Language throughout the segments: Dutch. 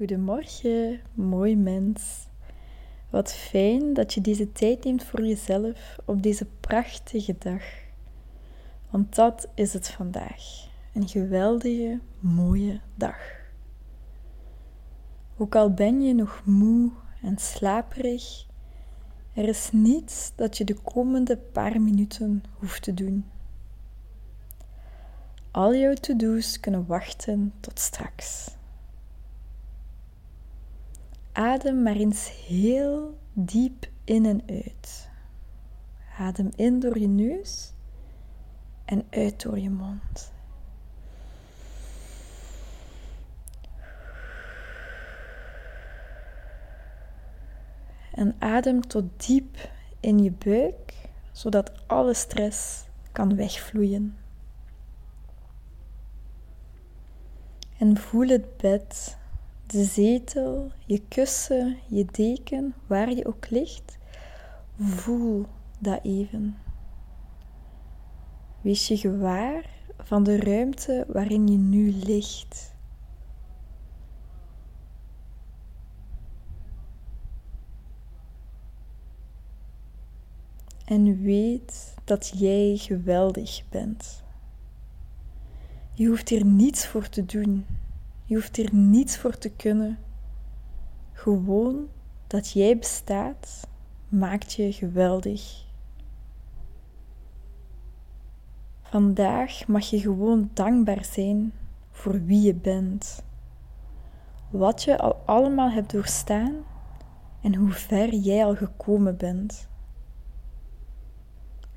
Goedemorgen, mooi mens. Wat fijn dat je deze tijd neemt voor jezelf op deze prachtige dag. Want dat is het vandaag. Een geweldige, mooie dag. Ook al ben je nog moe en slaperig, er is niets dat je de komende paar minuten hoeft te doen. Al jouw to-do's kunnen wachten tot straks. Adem maar eens heel diep in en uit. Adem in door je neus en uit door je mond. En adem tot diep in je buik, zodat alle stress kan wegvloeien. En voel het bed de zetel, je kussen, je deken, waar je ook ligt, voel dat even. Wees je gewaar van de ruimte waarin je nu ligt. En weet dat jij geweldig bent. Je hoeft hier niets voor te doen. Je hoeft hier niets voor te kunnen. Gewoon dat jij bestaat maakt je geweldig. Vandaag mag je gewoon dankbaar zijn voor wie je bent. Wat je al allemaal hebt doorstaan en hoe ver jij al gekomen bent.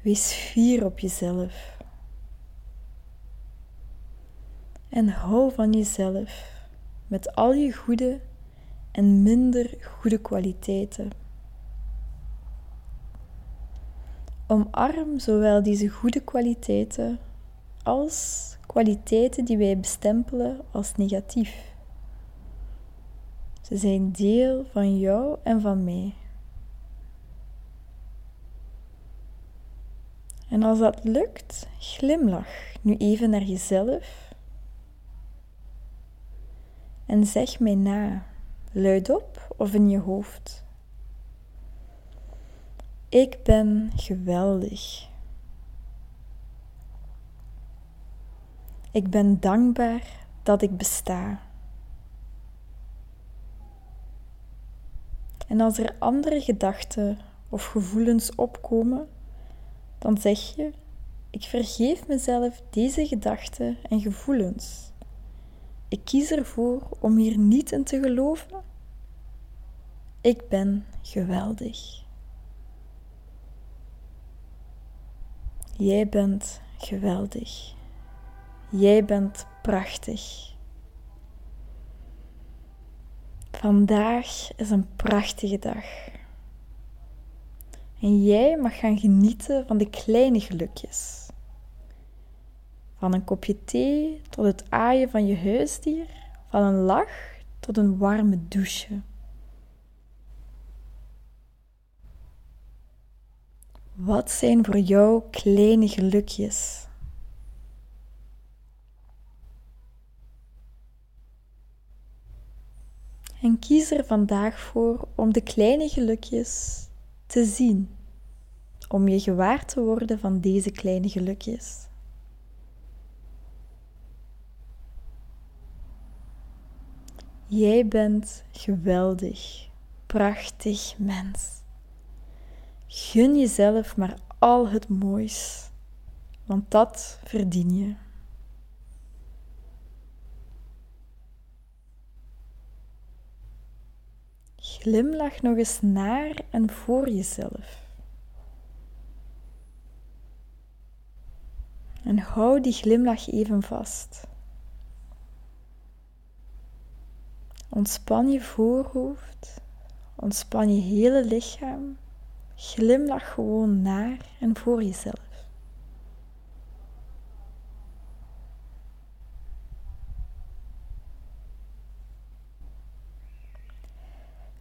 Wees fier op jezelf. En hou van jezelf met al je goede en minder goede kwaliteiten. Omarm zowel deze goede kwaliteiten als kwaliteiten die wij bestempelen als negatief. Ze zijn deel van jou en van mij. En als dat lukt, glimlach nu even naar jezelf en zeg mij na, luidop of in je hoofd. Ik ben geweldig. Ik ben dankbaar dat ik besta. En als er andere gedachten of gevoelens opkomen, dan zeg je: Ik vergeef mezelf deze gedachten en gevoelens. Ik kies ervoor om hier niet in te geloven. Ik ben geweldig. Jij bent geweldig. Jij bent prachtig. Vandaag is een prachtige dag. En jij mag gaan genieten van de kleine gelukjes. Van een kopje thee tot het aaien van je huisdier, van een lach tot een warme douche. Wat zijn voor jou kleine gelukjes? En kies er vandaag voor om de kleine gelukjes te zien, om je gewaar te worden van deze kleine gelukjes. Jij bent geweldig, prachtig mens. Gun jezelf maar al het moois, want dat verdien je. Glimlach nog eens naar en voor jezelf. En hou die glimlach even vast. Ontspan je voorhoofd, ontspan je hele lichaam, glimlach gewoon naar en voor jezelf.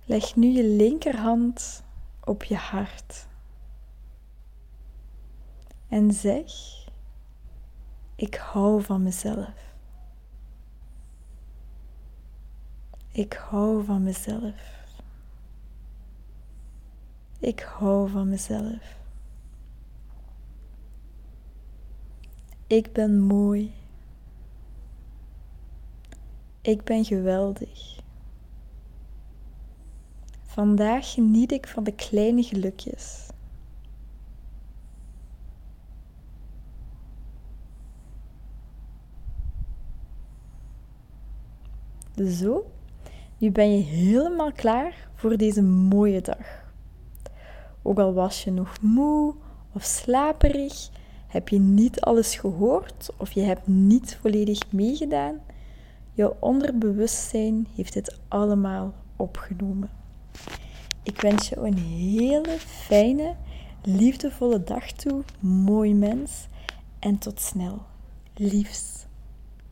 Leg nu je linkerhand op je hart en zeg: Ik hou van mezelf. Ik hou van mezelf. Ik hou van mezelf. Ik ben mooi. Ik ben geweldig. Vandaag geniet ik van de kleine gelukjes. Zo, nu ben je helemaal klaar voor deze mooie dag. Ook al was je nog moe of slaperig, heb je niet alles gehoord of je hebt niet volledig meegedaan, jouw onderbewustzijn heeft het allemaal opgenomen. Ik wens je een hele fijne, liefdevolle dag toe, mooi mens, en tot snel. Liefs.